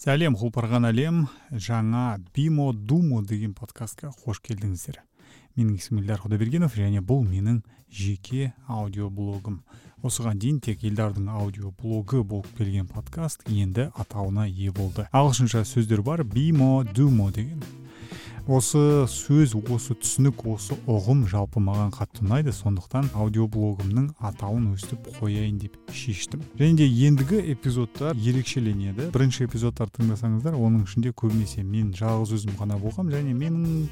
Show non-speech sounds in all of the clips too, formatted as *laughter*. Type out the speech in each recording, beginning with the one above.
сәлем құлпырған әлем. Жаңа бимо думо деген подкастқа қош келдіңіздер. Менің есімім элдар құдайбергенов және бұл менің жеке аудиоблогым. Осыған дейін тек елдардың аудиоблогы болып келген подкаст енді атауына ие болды. Ағылшынша сөздер бар бимо думо деген. Осы сөз осы түсінік осы ұғым жалпы маған қатты ұнайды. Сондықтан аудиоблогымның атауын өстіп қояйын деп шештім. Және де ендігі эпизодтар ерекшеленеді. Бірінші эпизодтарды тыңдасаңыздар оның ішінде көбінесе мен жалғыз өзім ғана болғам және менің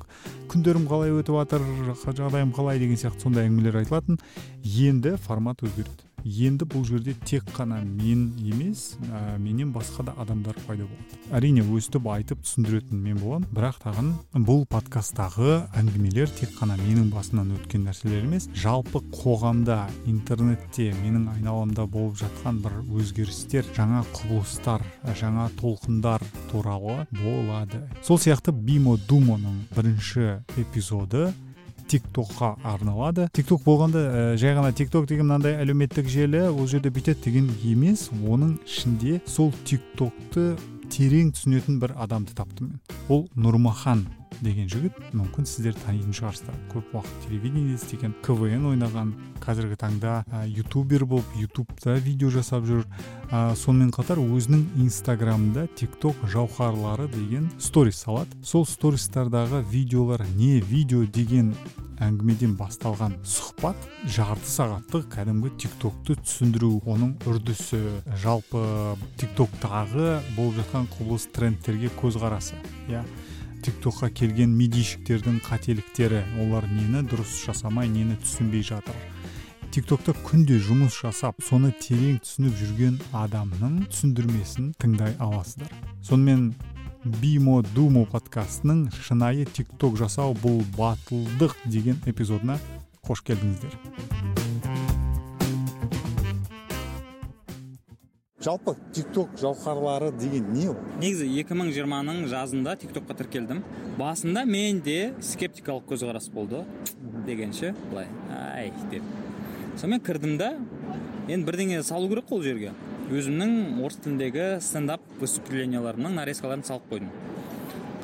күндерім қалай өтіп жатыр жағдайым қалай деген сияқты сондай әңгімелер айтылатын. Енді формат өзгереді. Енді бұл жерде тек қана мен емес ә, менен басқа да адамдар пайда болады. Әрине өстіп айтып түсіндіретін мен боламын бірақ тағын бұл подкасттағы әңгімелер тек қана менің басымнан өткен нәрселер емес жалпы қоғамда интернетте менің айналамда болып жатқан бір өзгерістер жаңа құбылыстар жаңа толқындар туралы болады. Сол сияқты бимо думоның бірінші эпизоды тик токқа арналады. Тик ток болғанда ә, жай ғана тик ток деген мынандай әлеуметтік желі ол жерде бүйтеді деген емес. Оның ішінде сол тик токты терең түсінетін бір адамды таптым мен. Ол нұрмахан. Деген жігіт мүмкін сіздер танитын шығарсыздар. Көп уақыт телевидениеде істеген квн ойнаған қазіргі таңда ә, ютубер болып ютубта видео жасап жүр. Ә, сонымен қатар өзінің инстаграмында тикток жауһарлары деген сторис салады. Сол стористардағы видеолар не видео деген әңгімеден басталған сұхбат жарты сағаттық кәдімгі тиктокты түсіндіру оның үрдісі. Жалпы тиктоктағы болып жатқан құбылыс трендтерге көзқарасы иә. Тиктокқа келген мидийщиктердің қателіктері. Олар нені дұрыс жасамай нені түсінбей жатыр? Тиктокта күнде жұмыс жасап соны терең түсініп жүрген адамның түсіндірмесін тыңдай аласыздар. Сонымен бимо думо подкастының шынайы тикток жасау бұл батылдық деген эпизодына қош келдіңіздер. Жалпы тикток жауһарлары деген не ол? Негізі 2020-ның жазында тиктокқа тіркелдім. Басында менде скептикалық көзқарас болды. Дегенше былай ай деп. Сонымен кірдім да енді бірдеңе салу керек қой ол жерге. Өзімнің орыс тіліндегі стендап выступленияларымның нарезкаларын салып қойдым.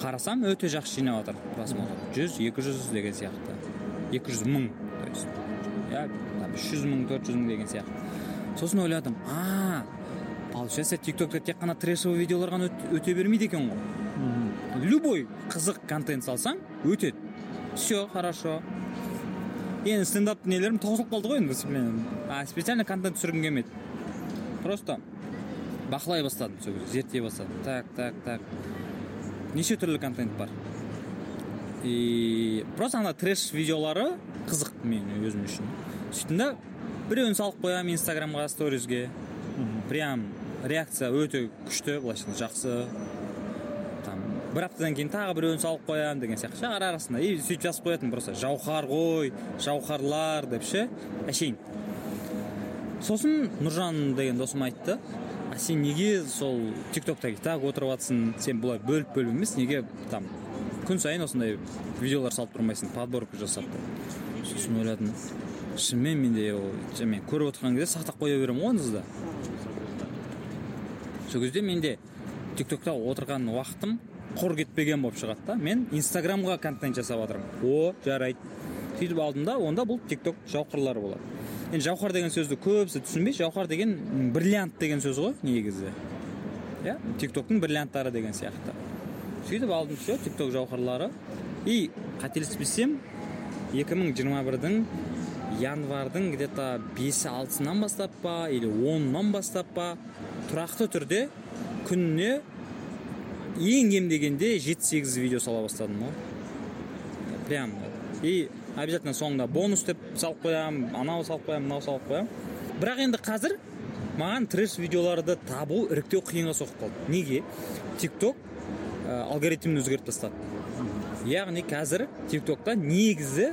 Қарасам өте жақсы жинап жатыр просмотр. Жүз екі жүз деген сияқты. екі жүз мың то есть. Иә үш жүз мың төрт жүз мың деген сияқты. Сосын ойладым а получается тиктокта тек қана трэшевый видеолар ғана өте бермейді екен ғой. Любой қызық контент салсаң өтеді. Все хорошо. Енді стендап нелерім таусылып қалды ғой енді а специально контент түсіргім келмеді. Просто бақылай бастадым сол кезде зерттей бастадым. Так так так. Неше түрлі контент бар? И просто ана трэш видеолары қызық мен өзім үшін. Сөйттім да біреуін салып қоямын инстаграмға сторизге прям реакция өте күшті былайша жақсы. Там бір аптадан кейін тағы біреуін салып қоямын деген сияқты. Ше ара арасында и сөйтіп жазып қоятынмын просто жауһар ғой жауһарлар деп ше әшейін. Сосын нұржан деген досым айтты а сен неге сол тик токта так отырып жатрсың сен былай бөліп бөліп емес неге там күн сайын осындай видеолар салып тұрмайсың подборка жасап? Сосын ойладым шынымен менде мен көріп отырған кезде сақтап қоя беремін ғой ондызда сол кезде менде тик токта отырған уақытым құр кетпеген болып шығады да. Мен инстаграмға контент жасап жатырмын о жарайды. Сөйтіп алдым да онда бұл тик ток жауһарлары болады. Енді жауһар деген сөзді көбісі түсінбейді жауһар деген бриллиант деген сөз ғой негізі. Иә тик токтың бриллианттары деген сияқты. Сөйтіп алдым все тик ток жауһарлары. И қателеспесем 2021-дің январьдың где то бесі алтысынан бастап па или онынан бастап па тұрақты түрде күніне ең кем дегенде жеті сегіз видео сала бастадым ғой прям. И обязательно соңында бонус деп салып қоямын анау салып қоямын мынау салып қоямын бірақ енді қазір маған трэш видеоларды табу іріктеу қиынға соғып қалды неге? Тик ток ә, алгоритмін өзгертіп тастады. Яғни қазір тик токта негізі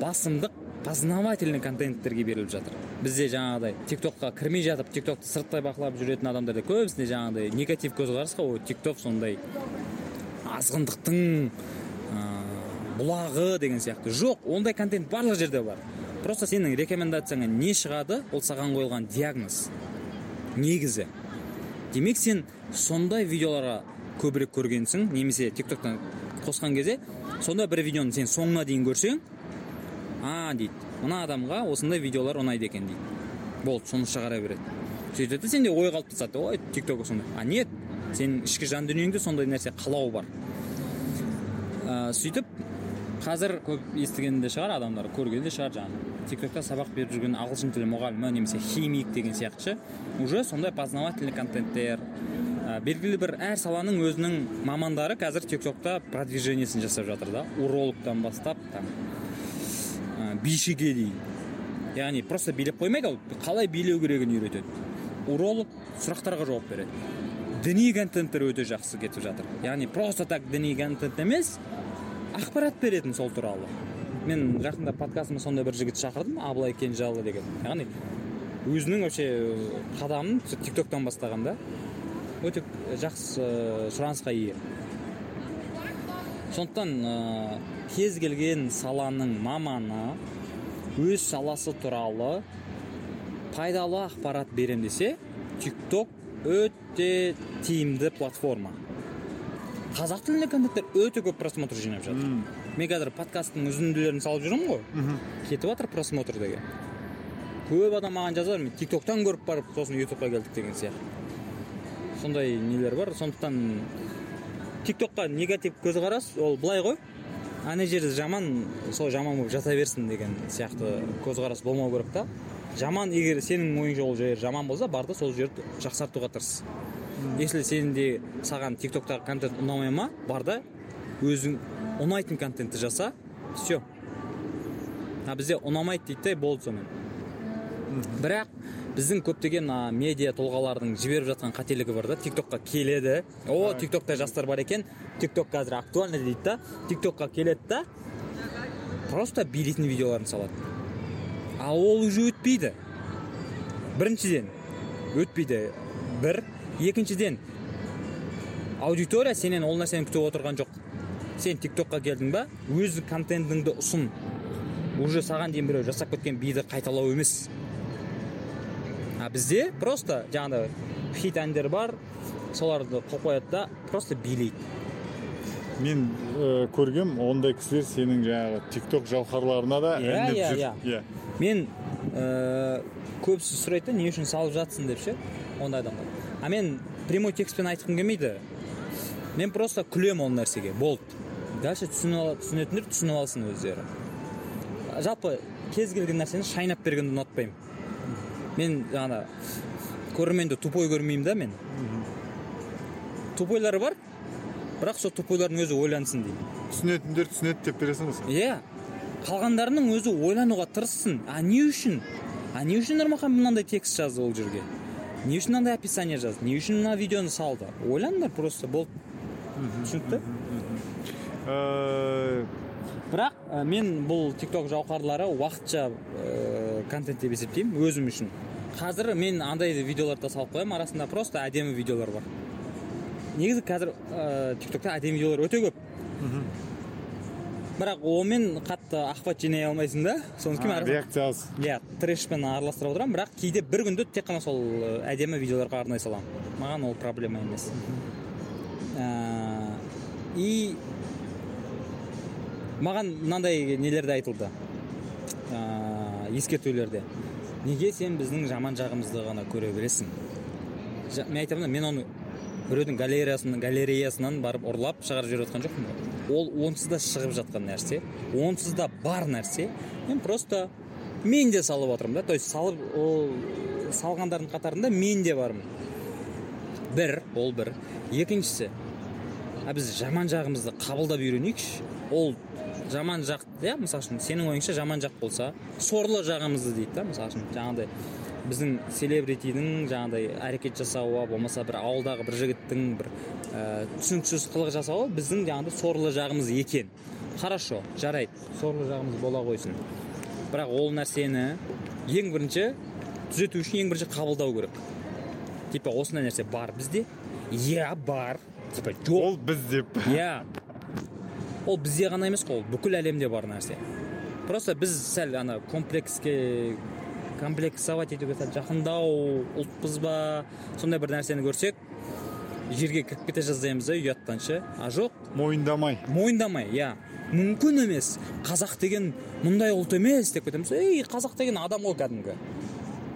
басымдық познавательный контенттерге беріліп жатыр. Бізде жаңағыдай тик токқа кірмей жатып тик токты сырттай бақылап жүретін адамдарда көбісінде жаңағыдай негатив көзқарас қой. Ой тик ток сондай азғындықтың ә, бұлағы деген сияқты. Жоқ ондай контент барлық жерде бар. Просто сенің рекомендацияңа не шығады ол саған қойылған диагноз негізі. Демек сен сондай видеоларға көбірек көргенсің немесе тик токтан қосқан кезде сондай бір видеоны сен соңына дейін көрсең а дейді. Мына адамға осындай видеолар ұнайды екен дейді. Болды соны шығара береді. Сөйтеді сенде ой қалыптасады ой тик ток сондай. А нет сенің ішкі жан дүниеңде сондай нәрсе қалау бар. Ә, сөйтіп қазір көп естіген де шығар адамдар көрген де шығар жаңағы. Тик токта сабақ беріп жүрген ағылшын тілі мұғалімі немесе химик деген сияқты ше уже сондай познавательный контенттер. Ә, белгілі бір әр саланың өзінің мамандары қазір тик токта продвижениесін жасап жатыр да. Урологтан бастап там бишіге дейін яғни просто билеп қоймайды қалай билеу керегін үйретеді. Уролог сұрақтарға жауап береді. Діни контенттер өте жақсы кетіп жатыр. Яғни просто так діни контент емес ақпарат беретін сол туралы. Мен жақында подкастыма сондай бір жігіт шақырдым абылай кенжалы деген. Яғни өзінің вообще қадамын тик токтан бастаған да. Өте жақсы э, сұранысқа ие. Сондықтан ә, кез келген саланың маманы өз саласы туралы пайдалы ақпарат берем десе тик ток өте тиімді платформа. Қазақ тілінде контенттер өте көп просмотр жинап жатыр. Мен қазір подкасттың үзінділерін салып жүрмін ғой. Кетіп жатыр просмотр деген. Көп адам маған жазады мен тик токтан көріп барып сосын ютубқа келдік деген сияқты. Сондай нелер бар. Сондықтан тик токқа негатив көзқарас ол былай ғой. Ана жері жаман сол жаман болып жата берсін деген сияқты көзқарас болмау керек та. Жаман егер сенің ойыңша ол жер жаман болса бар да сол жерді жақсартуға тырыс. Если сен де саған тик токтағы контент ұнамай ма бар да өзің ұнайтын контентті жаса все а бізде ұнамайды дейді де болды сонымен. Бірақ біздің көптеген медиа тұлғалардың жіберіп жатқан қателігі бар да. Тик токқа келеді. О тик токта жастар бар екен. Тик ток қазір актуальный дейді да. Тик токқа келеді да. Просто билейтін видеоларын салады. А ол уже өтпейді. Біріншіден өтпейді. Бір. Екіншіден аудитория сенен ол нәрсені күтіп отырған жоқ. Сен тик токқа келдің ба өз контентіңді ұсын. Уже саған дейін біреу жасап кеткен биді қайталау емес. Бізде просто жаңағыдай хит әндер бар соларды қойып қояды да просто билейді. Мен ә, көргем ондай кісілер сенің жаңағы тик ток жауһарларына да Иә, иә, иә. иә. Мен ә, көбісі сұрайды да не үшін салып жатсың деп ше ондай адамдар. А мен прямой текстпен айтқым келмейді. Мен просто күлемін ол нәрсеге болды. Дальше түсінетіндер түсініп алсын өздері. Жалпы кез келген нәрсені шайнап бергенді ұнатпаймын. Мен жаңағы көрерменді тупой көрмеймін да мен. Тупойлар бар бірақ сол тупойлардың өзі ойлансын деймін түсінетіндер түсінеді деп бересің ғой иә қалғандарының өзі ойлануға тырыссын а не үшін? А не үшін нұрмахан мынандай текст жазды ол жерге? Не үшін мынандай описание жазды? Не үшін мына видеоны салды? Ойланыңдар просто болды. Түсінікті Ә, бірақ ә, мен бұл тик ток жауһарлары уақытша ә, контент деп есептеймін өзім үшін. Қазір мен андай видеоларды да салып қоямын. Арасында просто әдемі видеолар бар. Негізі қазір ә, тик токта әдемі видеолар өте көп. Бірақ онымен қатты охват жинай алмайсың да. Соныкі а, реакция аз иә трэшпен араластыра отырамын. Бірақ кейде бір күнде тек қана сол ә, әдемі видеоларға арнай саламын. Маған ол проблема емес. Ә, и маған мынандай нелерде айтылды. Ә, ескертулерде. Неге сен біздің жаман жағымызды ғана көре бересің мен айтамын да мен оны біреудің галереясынан галереясынан барып ұрлап шығарып жіберіп жатқан жоқпын ол онсыз да шығып жатқан нәрсе онсыз да бар нәрсе. Мен просто мен де салып отырмын да. То есть салып ол салғандардың қатарында мен де бармын. Бір ол бір. Екіншісі а біз жаман жағымызды қабылдап үйренейікші. Ол жаман жақ иә мысалы үшін сенің ойыңша жаман жақ болса сорлы жағымызды дейді да мысалы үшін. Жаңағыдай біздің селебритидің жаңағыдай әрекет жасауы болмаса бір ауылдағы бір жігіттің бір ә, түсініксіз қылық жасауы біздің жаңағыдай сорлы жағымыз екен. Хорошо жарайды сорлы жағымыз бола қойсын. Бірақ ол нәрсені ең бірінші түзету үшін ең бірінші қабылдау керек. Типа осындай нәрсе бар бізде? Иә бар. Типа жоқ. Ол біз деп. Иә. Ол бізде ғана емес қой ол бүкіл әлемде бар нәрсе просто біз сәл ана комплекске комплексовать етуге сәл жақындау ұлтпыз ба сондай бір нәрсені көрсек жерге кіріп кете жаздаймыз да ұяттан ше а жоқ мойындамай мойындамай иә мүмкін емес қазақ деген мұндай ұлт емес деп кетеміз ей қазақ деген адам ғой кәдімгі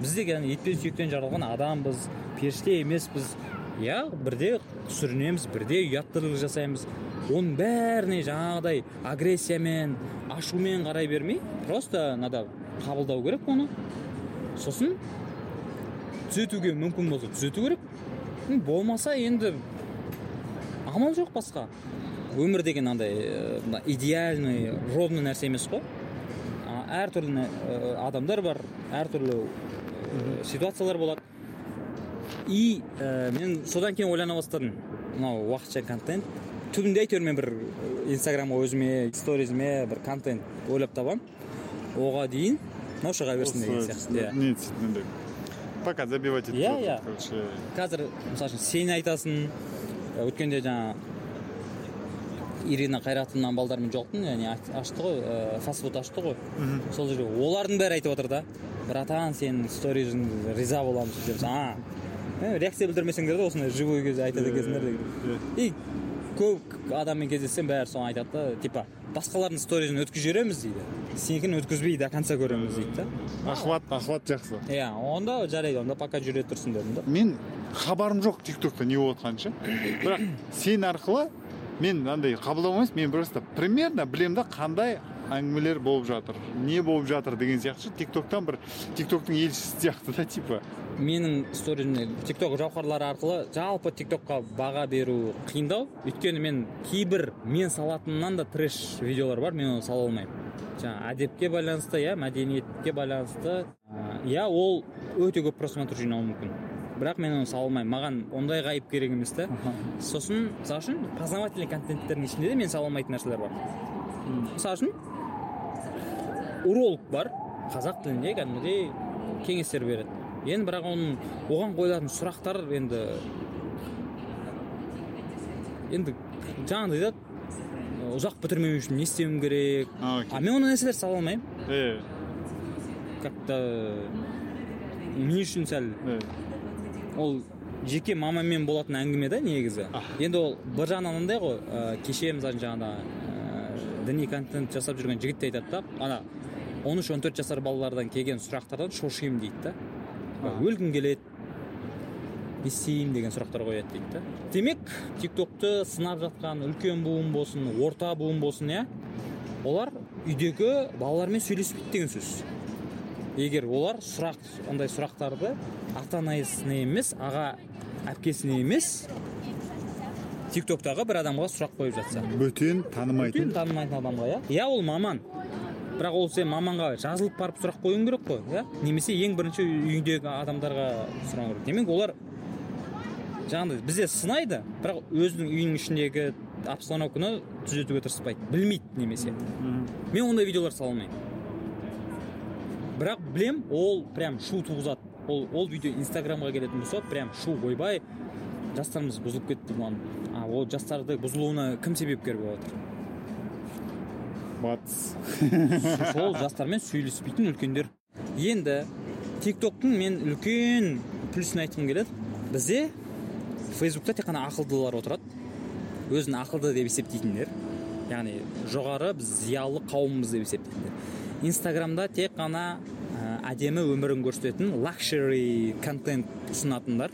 біз де яғни ет пен сүйектен жаралған адамбыз періште емеспіз иә бірде сүрінеміз бірде ұяттылық жасаймыз оның бәріне жаңағыдай агрессиямен ашумен қарай бермей просто надо қабылдау керек оны. Сосын түзетуге мүмкін болса түзету керек. Болмаса енді амал жоқ басқа. Өмір деген андай э, мына идеальный ровный нәрсе емес қой. Әртүрлі э, адамдар бар әртүрлі э, ситуациялар болады. И э, мен содан кейін ойлана бастадым. Мынау уақытша контент түбінде әйтеуір мен бір инстаграмға өзіме сторизіме бір контент ойлап табамын оған дейін мынау шыға берсін деген сияқты иә не пока забивать етіп Иә, иә. короче қазір мысалы үшін сен айтасың өткенде жаңа ирина қайратовнаның балдарымен жолықтым яғни аш- ашты ғой ә, фастфуд ашты ғой сол жерде олардың бәрі айтып отыр да братан сенің сторизің риза боламыз деп а реакция білдірмесеңдер де осындай живой кезде айтады екенсіңдер деген и көп адаммен кездессем бәрі соны айтады да типа басқалардың сторизін өткізіп жібереміз дейді сенікін өткізбей до конца көреміз дейді да охват охват жақсы иә онда жарайды онда пока жүре тұрсын дедім да мен хабарым жоқ тик токта не болып жатқанын ше бірақ сен арқылы мен андай қабылдау емес мен просто примерно білемін да қандай әңгімелер болып жатыр. Не болып жатыр деген сияқты. Ше тик токтан бір тик токтың елшісі сияқты да типа. Менің сторизімде тикток жауһарлары арқылы жалпы тиктокқа баға беру қиындау. Өйткені мен кейбір мен салатыннан да трэш видеолар бар мен оны сала алмаймын. Жаңағы әдепке байланысты иә мәдениетке байланысты. Иә ол өте көп просмотр жинауы мүмкін. Бірақ мен оны сала алмаймын. Маған ондай ғайып керек емес та сосын мысалы үшін познавательный контенттердің ішінде де мен сала алмайтын нәрселер бар. Мысалы үшін уролог бар. Қазақ тілінде кәдімгідей кеңестер береді. Енді бірақ оның оған қойылатын сұрақтар енді енді жаңағыдай да ұзақ бітірмеу үшін не істеуім керек? А, мен ондай нәрселерді сала алмаймын. Как то мен үшін сәл. Ол жеке мамамен болатын әңгіме да негізі. Енді ол бір жағынан андай ғой ә, кеше мысалы жаңағыда ә, діни контент жасап жүрген жігіт те айтады да ана он үш он төрт жасар балалардан келген сұрақтардан шошимын дейді да. Өлгім келеді. Не істеймін деген сұрақтар қояды дейді да. Демек тик токты сынап жатқан үлкен буын болсын орта буын болсын иә? Олар үйдегі балалармен сөйлеспейді деген сөз. Егер олар сұрақ ондай сұрақтарды ата анасына емес аға әпкесіне емес тик токтағы бір адамға сұрақ қойып жатса. Бөтен танымайтын. Танымайтын адамға иә? Иә ол маман. Бірақ ол сен маманға жазылып барып сұрақ қоюың керек қой иә? Немесе ең бірінші үйдегі адамдарға сұрау керек. Демек олар жаңағыдай бізде сынайды бірақ өзінің үйінің ішіндегі обстановканы түзетуге тырыспайды. Білмейді немесе. Мен ондай видеолар сала алмаймын. Бірақ білем ол прям шу туғызады. Ол ол видео инстаграмға келетін болса прям шу ойбай жастарымыз бұзылып кетті маған а ол жастарды бұзылуына кім себепкер болып жатыр батыс сол жастармен сөйлеспейтін үлкендер. Енді токтың мен үлкен плюсын айтқым келеді. Бізде фейсбукта тек қана ақылдылар отырады. Өзін ақылды деп есептейтіндер. Яғни жоғары біз зиялы қауымбыз деп есептейтіндер. Инстаграмда тек қана ә, әдемі өмірін көрсететін лакшери контент ұсынатындар.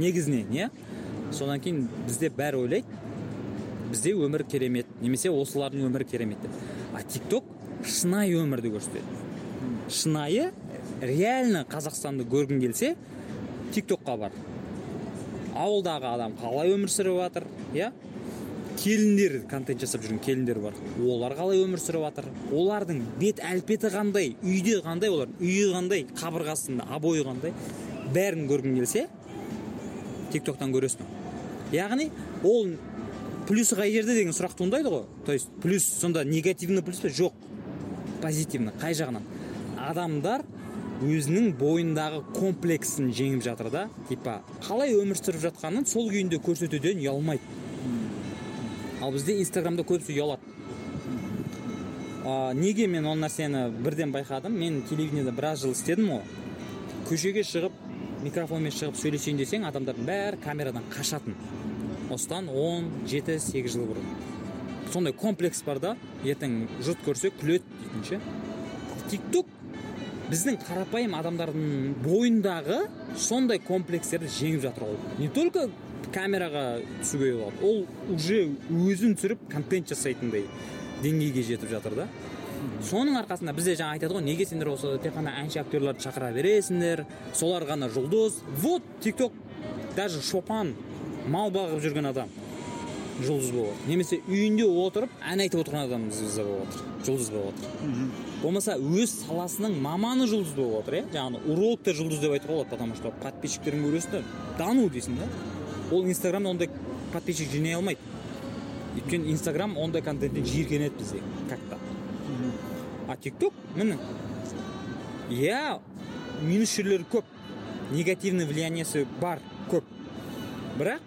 Негізінен иә? Содан кейін бізде бәрі ойлайды. Бізде өмір керемет немесе осылардың өмірі керемет деп. А тик ток шынайы өмірді көрсетеді. Шынайы реально қазақстанды көргің келсе тик токқа бар. Ауылдағы адам қалай өмір сүріп жатыр иә? Келіндер контент жасап жүрген келіндер бар. Олар қалай өмір сүріп жатыр? Олардың бет әлпеті қандай? Үйде қандай олар? Үйі қандай? Қабырғасында обойы қандай? Бәрін көргің келсе тик токтан көресің. Яғни ол плюсы қай жерде деген сұрақ туындайды ғой. То есть плюс сонда негативный плюс па? Жоқ. Позитивный. Қай жағынан? Адамдар өзінің бойындағы комплексін жеңіп жатыр да. Типа қалай өмір сүріп жатқанын сол күйінде көрсетуден ұялмайды. Ал бізде инстаграмда көбісі ұялады. Неге мен ол нәрсені бірден байқадым? Мен телевидениеде біраз жыл істедім ғой. Көшеге шығып микрофонмен шығып сөйлесейін десең адамдардың бәрі камерадан қашатын. Осыдан 17-8 жыл бұрын. Сондай комплекс бар да ертең жұрт көрсе күледі дейтін ше тик біздің қарапайым адамдардың бойындағы сондай комплекстерді жеңіп жатыр ол. Не только камераға түсуге болады ол уже өзін түсіріп контент жасайтындай деңгейге жетіп жатыр да. Соның арқасында бізде жаңа айтады ғой неге сендер осы тек қана әнші актерларды шақыра бересіңдер солар ғана жұлдыз. Вот тик ток даже шопан мал бағып жүрген адам жұлдыз болып отыр немесе үйінде отырып ән айтып отырған адам звезда болып отыр жұлдыз болып отыр. Болмаса өз саласының маманы жұлдыз болып отыр иә? Жаңағы урологтар жұлдыз деп айтуға болады потому что подписчиктерін көресің да дану дейсің да? Ол инстаграмда ондай подписчик жинай алмайды. Өйткені инстаграм ондай контенттен жиіркенеді бізде как то а тик ток міне. Иә минус жерлері көп. Негативный влияниясы бар. Бірақ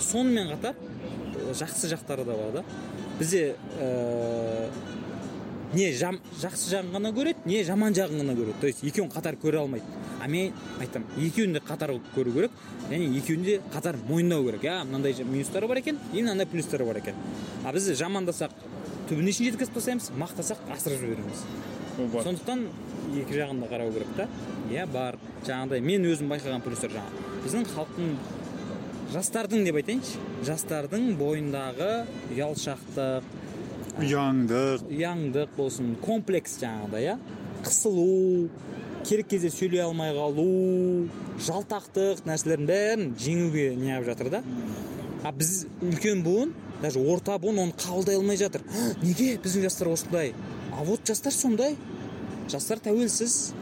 сонымен қатар э, жақсы жақтары да бар да. Бізде ә, не жам, жақсы жағын ғана көреді не жаман жағын ғана көреді. То есть екеуін қатар көре алмайды. А мен айтамын екеуін де қатар көру керек және екеуін де қатар мойындау керек. Иә мынандай минустары бар екен и мынандай плюстары бар екен. А біз жамандасақ түбіне шейін жеткізіп тастаймыз мақтасақ асырып жібереміз. Сондықтан екі жағын да қарау керек та. Иә бар. Жаңағыдай мен өзім байқаған плюстар жаңағы. Біздің халықтың жастардың деп айтайыншы. Жастардың бойындағы ұялшақтық ұяңдық ұяңдық болсын комплекс жаңағыдай иә? Қысылу керек кезде сөйлей алмай қалу жалтақтық нәрселердің бәрін жеңуге неғып жатыр да? А біз үлкен буын даже орта буын оны қабылдай алмай жатыр. «Һ, неге біздің жастар осындай? А вот жастар сондай. Жастар тәуелсіз.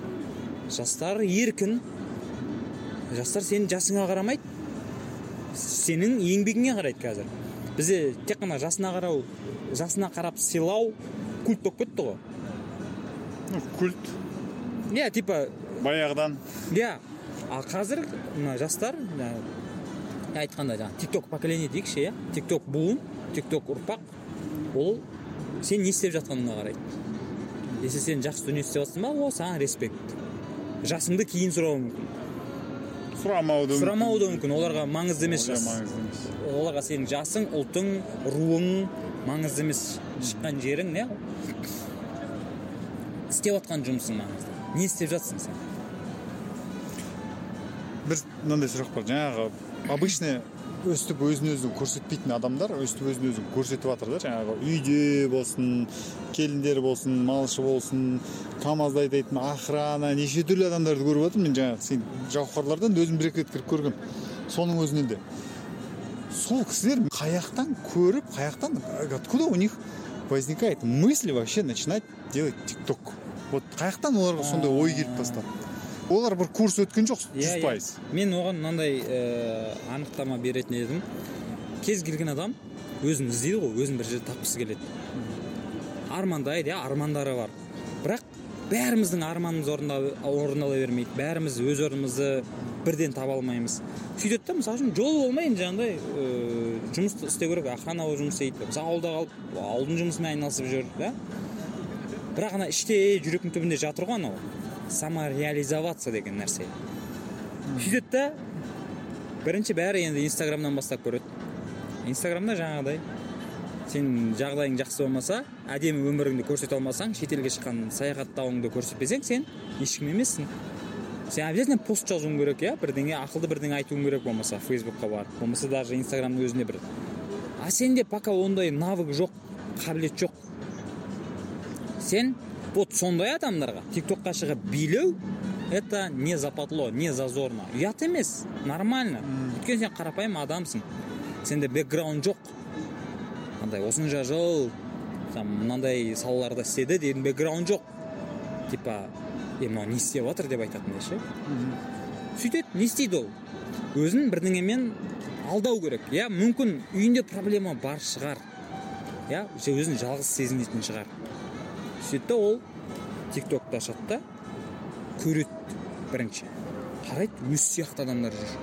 Жастар еркін. Жастар сенің жасыңа қарамайды. Сенің еңбегіңе қарайды қазір. Бізде тек қана жасына қарау жасына қарап сыйлау культ болып кетті ғой. Ну культ. Иә типа баяғыдан. иә. А қазір мына жастар айтқанда жаңағы тик ток поколение дейікші иә. Тик ток буын тик ток ұрпақ ол сен не істеп жатқаныңа қарайды. Если сен жақсы дүние істеп жатсың ба о саған респект. Жасыңды кейін сұрауы мүмкін. Сұрамауы да сұрамауы да мүмкін оларға маңызды емес жас. маңызды емес. Оларға сенің жасың ұлтың руың маңызды емес. Шыққан жерің не? Істеп жатқан жұмысың маңызды. Не істеп жатсың сен? Бір мынандай сұрақ бар. Жаңағы обычный өстіп өзін өзі көрсетпейтін адамдар өстіп өзін өзі көрсетіп жатыр да жаңағы үйде болсын келіндер болсын малшы болсын камазды айдайтын охрана неше түрлі адамдарды көріп жатырмын мен жаңағы сен жауһарлардан да өзім бір екі рет кіріп көргенмін. Соның өзінен де. Сол кісілер қаяқтан көріп қаяқтан откуда у них возникает мысль вообще начинать делать тик ток вот қаяқтан оларға сондай ой келіп бастады олар бір курс өткен жоқ Иә, жүз иә. пайыз. Мен оған мынандай ә, анықтама беретін едім. Кез келген адам өзін іздейді ғой өзін бір жерде тапқысы келеді. Армандайды иә армандары бар. Бірақ бәріміздің арманымыз орындала, бермейді. Бәріміз өз орнымызды бірден таба алмаймыз. Сөйтеді да мысалы үшін жол болмай енді жаңағыдай ә, жұмыс істеу керек. Охрана болып жұмыс істейді. Мысалы ауылда қалып ауылдың жұмысымен айналысып жүр да? Бірақ ана іште жүректің түбінде жатыр ғой анау. Самореализоваться деген нәрсе. Сөйтеді да бірінші бәрі енді инстаграмнан бастап көреді. Инстаграмда жаңағыдай сен жағдайың жақсы болмаса әдемі өміріңді көрсете алмасаң шетелге шыққан саяхаттауыңды көрсетпесең сен ешкім емессің. Сен обязательно пост жазуың керек иә? Бірдеңе ақылды бірдеңе айтуың керек болмаса фейсбукқа барып. Болмаса даже инстаграмның өзінде бір. А сенде пока ондай навык жоқ қабілет жоқ. Сен вот сондай адамдарға тик токқа шығып билеу это не западло не зазорно ұят емес нормально. Өйткені сен қарапайым адамсың. Сенде бэкграунд жоқ. Андай осынша жыл там мынандай салаларда істеді деген бэкграунд жоқ. Типа е мынау не істеп жатыр деп айтатындай ше. Сөйтеді не істейді ол. Өзін бірдеңемен алдау керек. Иә мүмкін үйінде проблема бар шығар. Иә өзін жалғыз сезінетін шығар. Сөйтеді да ол тик токты ашады да көреді бірінші. Қарайды өз сияқты адамдар жүр.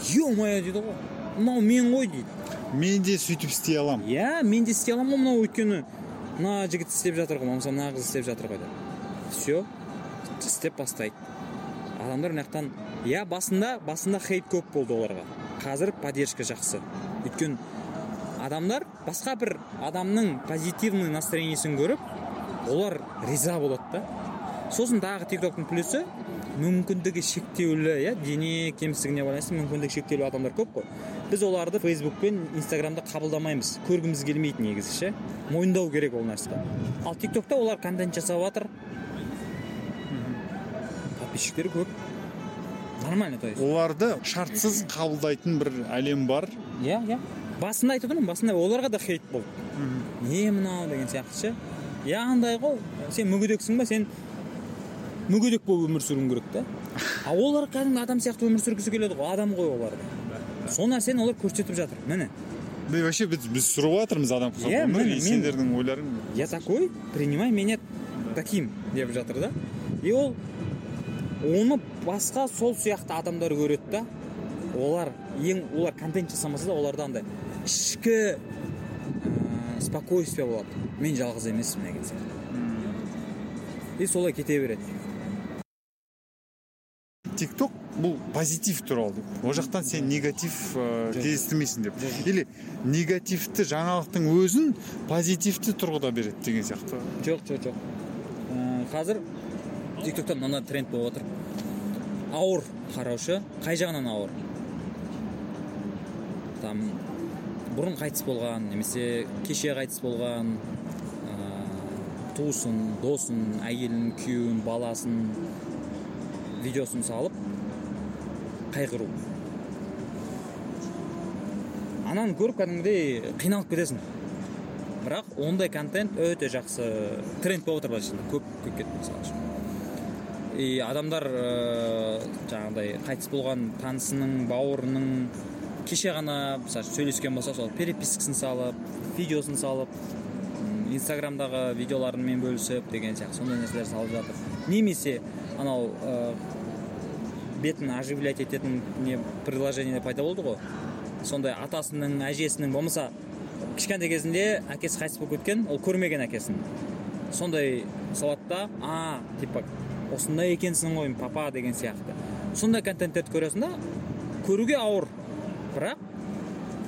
Е мое дейді ғой. Мынау мен ғой дейді. Мен де сөйтіп істей аламын. Иә мен де істей аламын ғой. Мынау өйткені мына жігіт істеп жатыр ғой болмаса мына қыз істеп жатыр ғой деп. Все істеп бастайды. Адамдар мына жақтан иә басында басында хейт көп болды оларға. Қазір поддержка жақсы. Өйткені адамдар басқа бір адамның позитивный настроениесін көріп олар риза болады да. Сосын тағы тик токтың плюсы мүмкіндігі шектеулі иә дене кемістігіне байланысты мүмкіндігі шектеулі адамдар көп қой. Біз оларды фейсбук пен инстаграмда қабылдамаймыз. Көргіміз келмейді негізі ше. Мойындау керек ол нәрсені. Ал тик токта олар контент жасап жатыр. Подписчиктері көп. Нормально то есть. Оларды шартсыз қабылдайтын бір әлем бар. Иә иә. Басында айтып отырмын басында оларға да хейт болды. Не мынау деген сияқты ше. Иә андай ғой сен мүгедексің ба сен мүгедек болып өмір сүруің керек та а олар кәдімгі адам сияқты өмір сүргісі келеді ғой адам ғой олар. Сол нәрсені олар көрсетіп жатыр. Міне. И вообще біз біз сұрап жатырмыз адам Иә, міне, сендердің ойларың я такой принимай меня таким деп жатыр да. И ол оны басқа сол сияқты адамдар көреді да. Олар ең олар контент жасамаса да оларда андай ішкі спокойствие болады. Мен жалғыз емеспін деген сияқты. И солай кете береді. Тик ток бұл позитив туралы. Деп ол жақтан сен негатив ә, кездестірмейсің деп. Или негативті жаңалықтың өзін позитивті тұрғыда береді деген сияқты. Жоқ жоқ жоқ. Ә, қазір тик токта мынандай тренд болып отыр. Ауыр қараушы. Қай жағынан ауыр? Там бұрын қайтыс болған немесе кеше қайтыс болған ә, туысын досын әйелін күйеуін баласын видеосын салып қайғыру. Ананы көріп кәдімгідей қиналып кетесің. Бірақ ондай контент өте жақсы тренд болып отыр былайша көп көп кетті мысалы үшін. И адамдар ыыы жаңағыдай қайтыс болған танысының бауырының кеше ғана мысалы сөйлескен болса сол перепискасын салып видеосын салып инстаграмдағы видеоларымен бөлісіп деген сияқты сондай нәрселер салып жатыр. Немесе анау ә, бетін оживлять ететін не приложение пайда болды ғой. Сондай атасының әжесінің болмаса кішкентай кезінде әкесі қайтыс болып кеткен ол көрмеген әкесін. Сондай салады да а типа осындай екенсің ғой папа деген сияқты. Сондай контенттерді көресің да көруге ауыр. Бірақ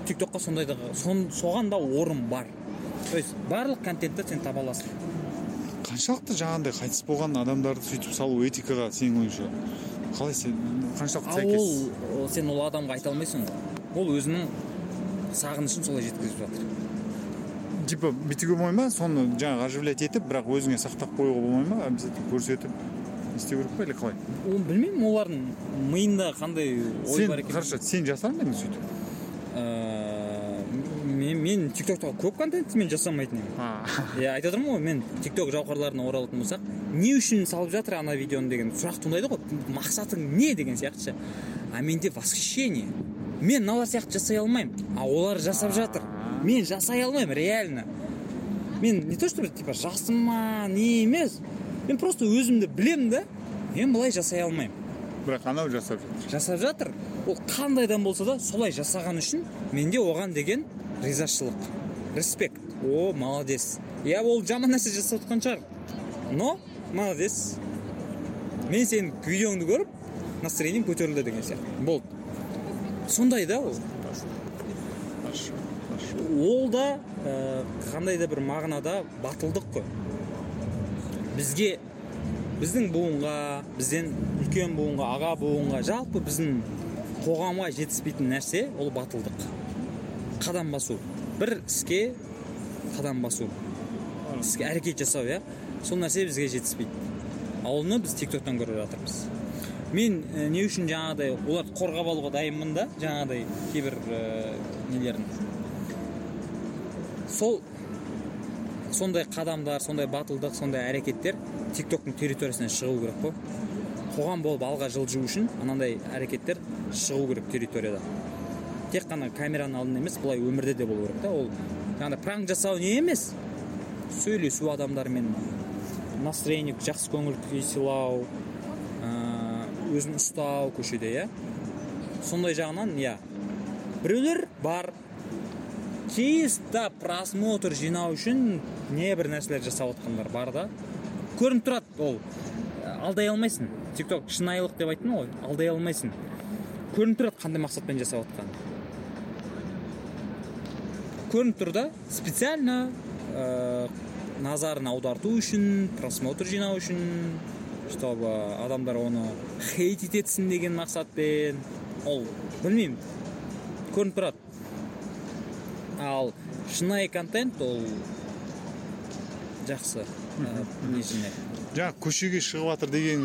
тик токқа сондай да сон, соған да орын бар. То есть барлық контентті сен таба аласың. Қаншалықты жаңағындай қайтыс болған адамдарды сөйтіп салу этикаға сенің ойыңша? Қалай сен қаншалықты ал сәйкес? ол сен ол адамға айта алмайсың ғой. Ол өзінің сағынышын солай жеткізіп жатыр. Типа бүйтуге болмай ма? Соны жаңағы оживлять етіп бірақ өзіңе сақтап қоюға болмай ма? Обязательно көрсетіп. Не істеу керек па или қалай? Оны білмеймін олардың миында қандай ой бар екенін. хорошо сен жасар ма едің сөйтіп Ә, мен мен тик токтағы көп контентті мен жасамайтын едім. Иә айтып отырмын ғой мен тик ток жауһарларына оралатын болсақ не үшін салып жатыр ана видеоны деген сұрақ туындайды ғой. Мақсатың не деген сияқты ше. А менде восхищение. Мен мыналар сияқты жасай алмаймын а олар жасап жатыр. Мен жасай алмаймын реально. Мен не то что типа жасым ма не емес. Мен просто өзімді білемін да мен былай жасай алмаймын. Бірақ анау жасап жатыр. Жасап жатыр. Ол қандайдан болса да солай жасаған үшін менде оған деген ризашылық респект. О молодец. Иә ол жаман нәрсе жасап жатқан шығар. Но молодец. Мен сенің видеоңды көріп настроением көтерілді деген сияқты. Болды. Сондай да ол. Ол да ә, қандай да бір мағынада батылдық қой. Бізге біздің буынға бізден үлкен буынға аға буынға жалпы біздің қоғамға жетіспейтін нәрсе ол батылдық. Қадам басу. Бір іске қадам басу. Іске әрекет жасау иә? Сол нәрсе бізге жетіспейді. Ал оны біз тик токтан көріп жатырмыз. Мен ә, не үшін жаңағыдай оларды қорғап алуға дайынмын да жаңағыдай кейбір ә, нелерін? Сол сондай қадамдар сондай батылдық сондай әрекеттер тик токтың территориясынан шығу керек қой. Қоғам болып алға жылжу үшін анандай әрекеттер шығу керек территорияда. Тек қана камераның алдында емес былай өмірде де болу керек та ол. Жаңағыдай пранк жасау не емес. Сөйлесу адамдармен настроение жақсы көңіл күй сыйлау өзін ұстау көшеде иә. Сондай жағынан иә. Біреулер бар чисто просмотр жинау үшін небір нәрселер жасап жатқандар бар да. Көрініп тұрады ол. Алдай алмайсың. Тик ток шынайылық деп айттым ғой алдай алмайсың. Көрініп тұрады қандай мақсатпен жасап жатқаны көрініп тұр да специально ә, назарын аударту үшін просмотр жинау үшін чтобы адамдар оны хейтить етсін деген мақсатпен. Ол білмеймін. Көрініп тұрады. Ал шынайы контент ол жақсы ә, несіне жаңағы көшеге шығып жатыр деген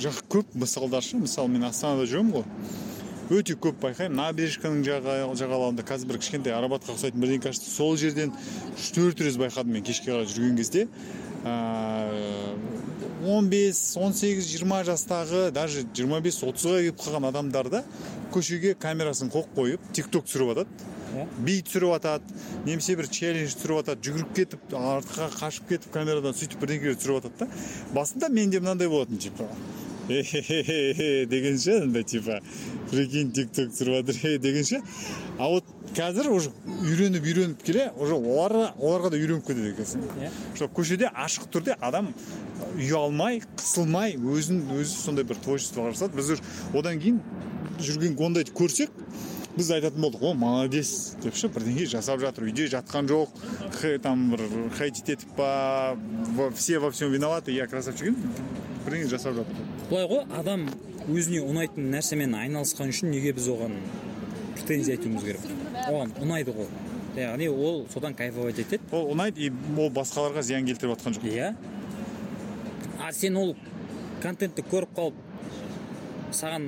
жақ көп мысалдар ше мысалы мен астанада жүремін ғой. Өте көп байқаймын. Набережканың жағалауында қазір бір кішкентай арабатқа ұқсайтын бірдеңе ашты сол жерден үш төрт рет байқадым мен кешке қарай жүрген кезде. Он бес он сегіз жиырма жастағы даже жиырма бес отызға келіп қалған адамдар да көшеге камерасын қойып қойып тик ток түсіріп жатады би түсіріп жатады немесе бір челлендж түсіріп жатады жүгіріп кетіп артқа қашып кетіп камерадан сөйтіп бірдеңелер түсіріп жатады да. Басында менде мынандай болатын типа. Дегенше андай типа. Прикинь тик ток түсіріп жатыр дегенше а вот қазір уже үйреніп үйреніп келе уже оларға оларға да үйреніп кетеді екенсің. Иә. Что көшеде ашық түрде адам ұялмай қысылмай өзін өзі сондай бір творчествоға жасады біз одан кейін жүрген ондайды көрсек біз айтатын болдық о молодец деп ше бірдеңе жасап жатыр үйде жатқан жоқ там бір хейтить етіп па все во всем виноваты я красавчик бірдеңе жасап жатыр. Былай ғой адам өзіне ұнайтын нәрсемен айналысқан үшін неге біз оған претензия айтуымыз керек? Оған ұнайды ғой. Яғни ол содан кайфовать етеді. Ол ұнайды и ол басқаларға зиян келтіріп жатқан жоқ. Иә. А сен ол контентті көріп қалып саған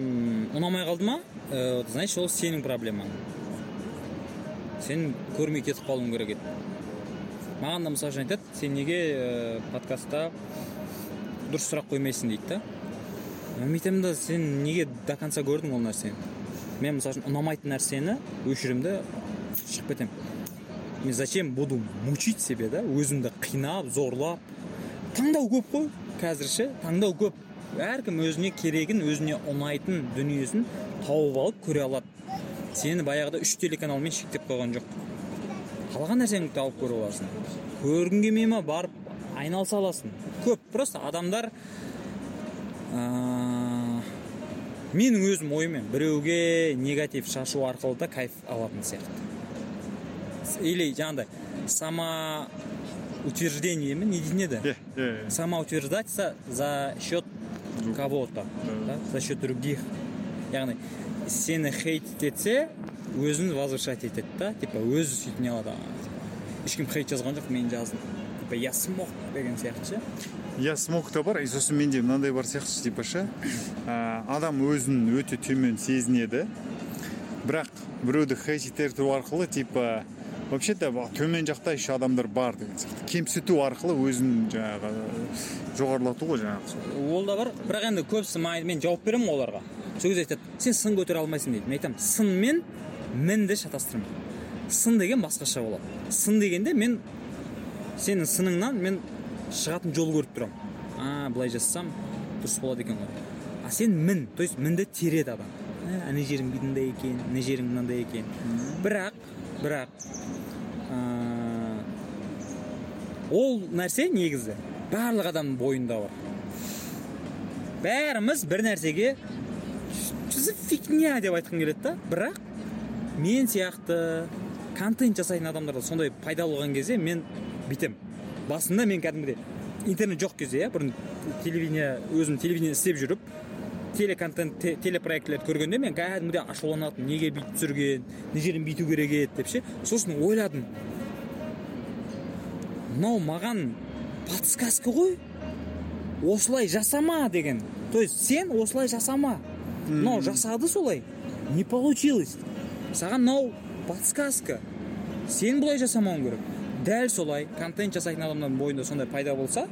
ұнамай қалды ма? Ә, значит ол сенің проблемаң. Сен көрмей кетіп қалуың керек еді. Маған да мысалы үшін айтады сен неге ә, подкастта дұрыс сұрақ қоймайсың дейді да? Мен айтамын да сен неге до конца көрдің ол нәрсені мен мысалы үшін ұнамайтын нәрсені өшіремін да шығып кетемін мен зачем буду мучить себе да? Өзімді қинап зорлап. Таңдау көп қой қазір ше? Таңдау көп. Әркім өзіне керегін өзіне ұнайтын дүниесін тауып алып көре алады. Сені баяғыда үш телеканалмен шектеп қойған жоқ қалаған нәрсеңді тауып көре аласың? Көргің келмей ма? Барып айналыса аласың? Көп. Просто адамдар ә, менің өзім ойыммен біреуге негатив шашу арқылы да кайф алатын сияқты. Или жаңағыдай сама утверждение ме не дейтін еді? Иә иә самоутверждаться за счет кого то да, за счет других. Яғни сені хейтить етсе өзін возвышать етеді да типа өзі сөйтіне алады. Ешкім хейт жазған жоқ мен жаздым. Типа я смог деген сияқты ше. Я смог та бар и сосын менде мынандай бар сияқты типа ше. Адам өзін өте төмен сезінеді. Бірақ біреуді хейтить ету арқылы типа вообще то төмен жақта еще адамдар бар деген сияқты. Кемсіту арқылы өзін жаңағы жоғарылату ғой жаңағы ол да бар бірақ енді көбісі мен жауап беремін оларға. Сол кезде айтады сен сын көтере алмайсың дейді. Мен айтамын сын мен мінді шатастырмаймын сын деген басқаша болады. Сын дегенде мен сенің сыныңнан мен шығатын жол көріп тұрамын. А былай жасасам дұрыс болады екен ғой а сен мін то есть мінді тереді адам. Ана жерің мынандай екен мына жерің мынандай екен бірақ бірақ ол нәрсе негізі барлық адамның бойында бар. Бәріміз бір нәрсеге фигня деп айтқым келеді да. Бірақ мен сияқты контент жасайтын адамдар сондай пайдалы болған кезде мен бүйтемін. Басында мен кәдімгідей интернет жоқ кезде иә бұрын телевидение өзім телевидение істеп жүріп телеконтент телепроектілерді көргенде мен кәдімгідей ашуланатынмын неге бүйтіп түсірген мына жерін бүйту керек еді деп ше сосын ойладым. Мынау маған подсказка ғой. Осылай жасама деген. То есть сен осылай жасама. Мынау жасады солай. Не получилось. Саған мынау подсказка. Сен бұлай жасамауың керек. Дәл солай контент жасайтын адамдардың бойында сондай пайда болса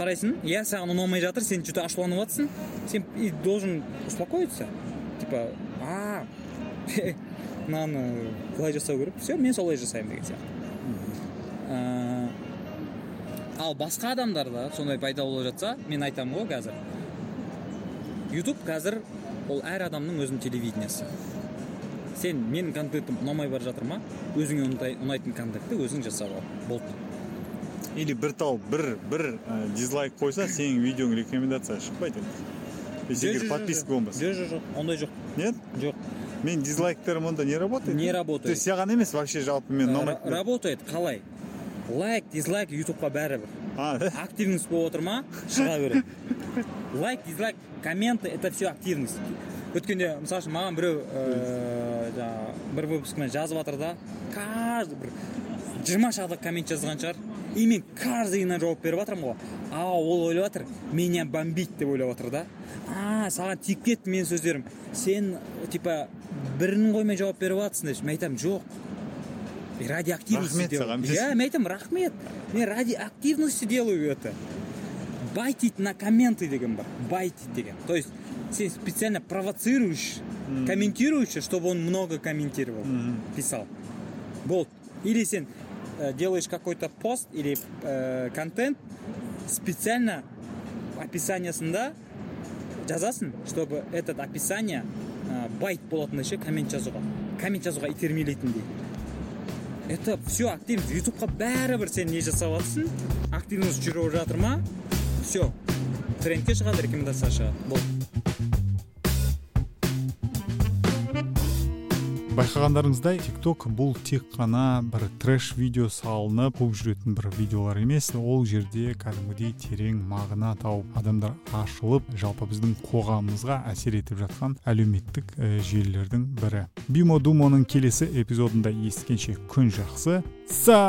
қарайсың? Иә саған ұнамай жатыр сен че то ашуланып жатрсың сен и должен успокоиться. Типа а *laughs* мынаны былай жасау керек. Все мен солай жасаймын деген сияқты. Ал басқа адамдарда сондай пайда болып жатса мен айтамын ғой қазір. Ютуб қазір ол әр адамның өзінің телевидениесі. Сен менің контентім ұнамай бара жатыр ма? Өзіңе ұнайтын контентті өзің жасап ал. Болды. Или бір тал бір бір ә, дизлайк қойса сенің видеоң рекомендацияға шықпайды. Енді егер подписка болмаса жоқ жоқ жоқ ондай жоқ. Нет? Жоқ. Мен дизлайктерім онда не работает? Не то работает есть саған емес вообще жалпы мен ұнамайды работает қалай? Лайк дизлайк ютубқа бәрібір. Активность болып отыр ма? Шыға береді лайк дизлайк комменты это все активность. Өткенде мысалы үшін маған біреу ыыы жаңағы бір выпускіме жазып жатыр да каждый бір жиырма шақты коммент жазған шығар. И мен каждыйына жауап беріп жатырмын ғой а ол ойлап жатыр меня бомбить деп ойлап жатыр да. А саған тиіп кетті менің сөздерім. Сен типа бірін қоймай жауап беріп жатрсың деп мен айтамын жоқ ради активности рахмет саған иә мен айтамын рахмет мен ради активности делаю это. Байтить на комменты деген бар байтить деген. То есть сен специально провоцируешь комментирующего чтобы он много комментировал писал. Болды или сен делаешь какой-то пост или э, контент специально описаниясында жазасың чтобы этот описание ә, байт болатындай ше коммент жазуға. Коммент жазуға итермелейтіндей это все активность ютубқа бәрібір сен не жасап жатрсың активность жүріп жатыр ма? Все трендке шығады рекомендация шығады. Болды. Байқағандарыңыздай тикток бұл тек қана бір трэш видео салынып қуып жүретін бір видеолар емес. Ол жерде кәдімгідей терең мағына тауып адамдар ашылып жалпы біздің қоғамымызға әсер етіп жатқан әлеуметтік ә, желілердің бірі. Бимо думоның келесі эпизодында ескенше күн жақсы. Са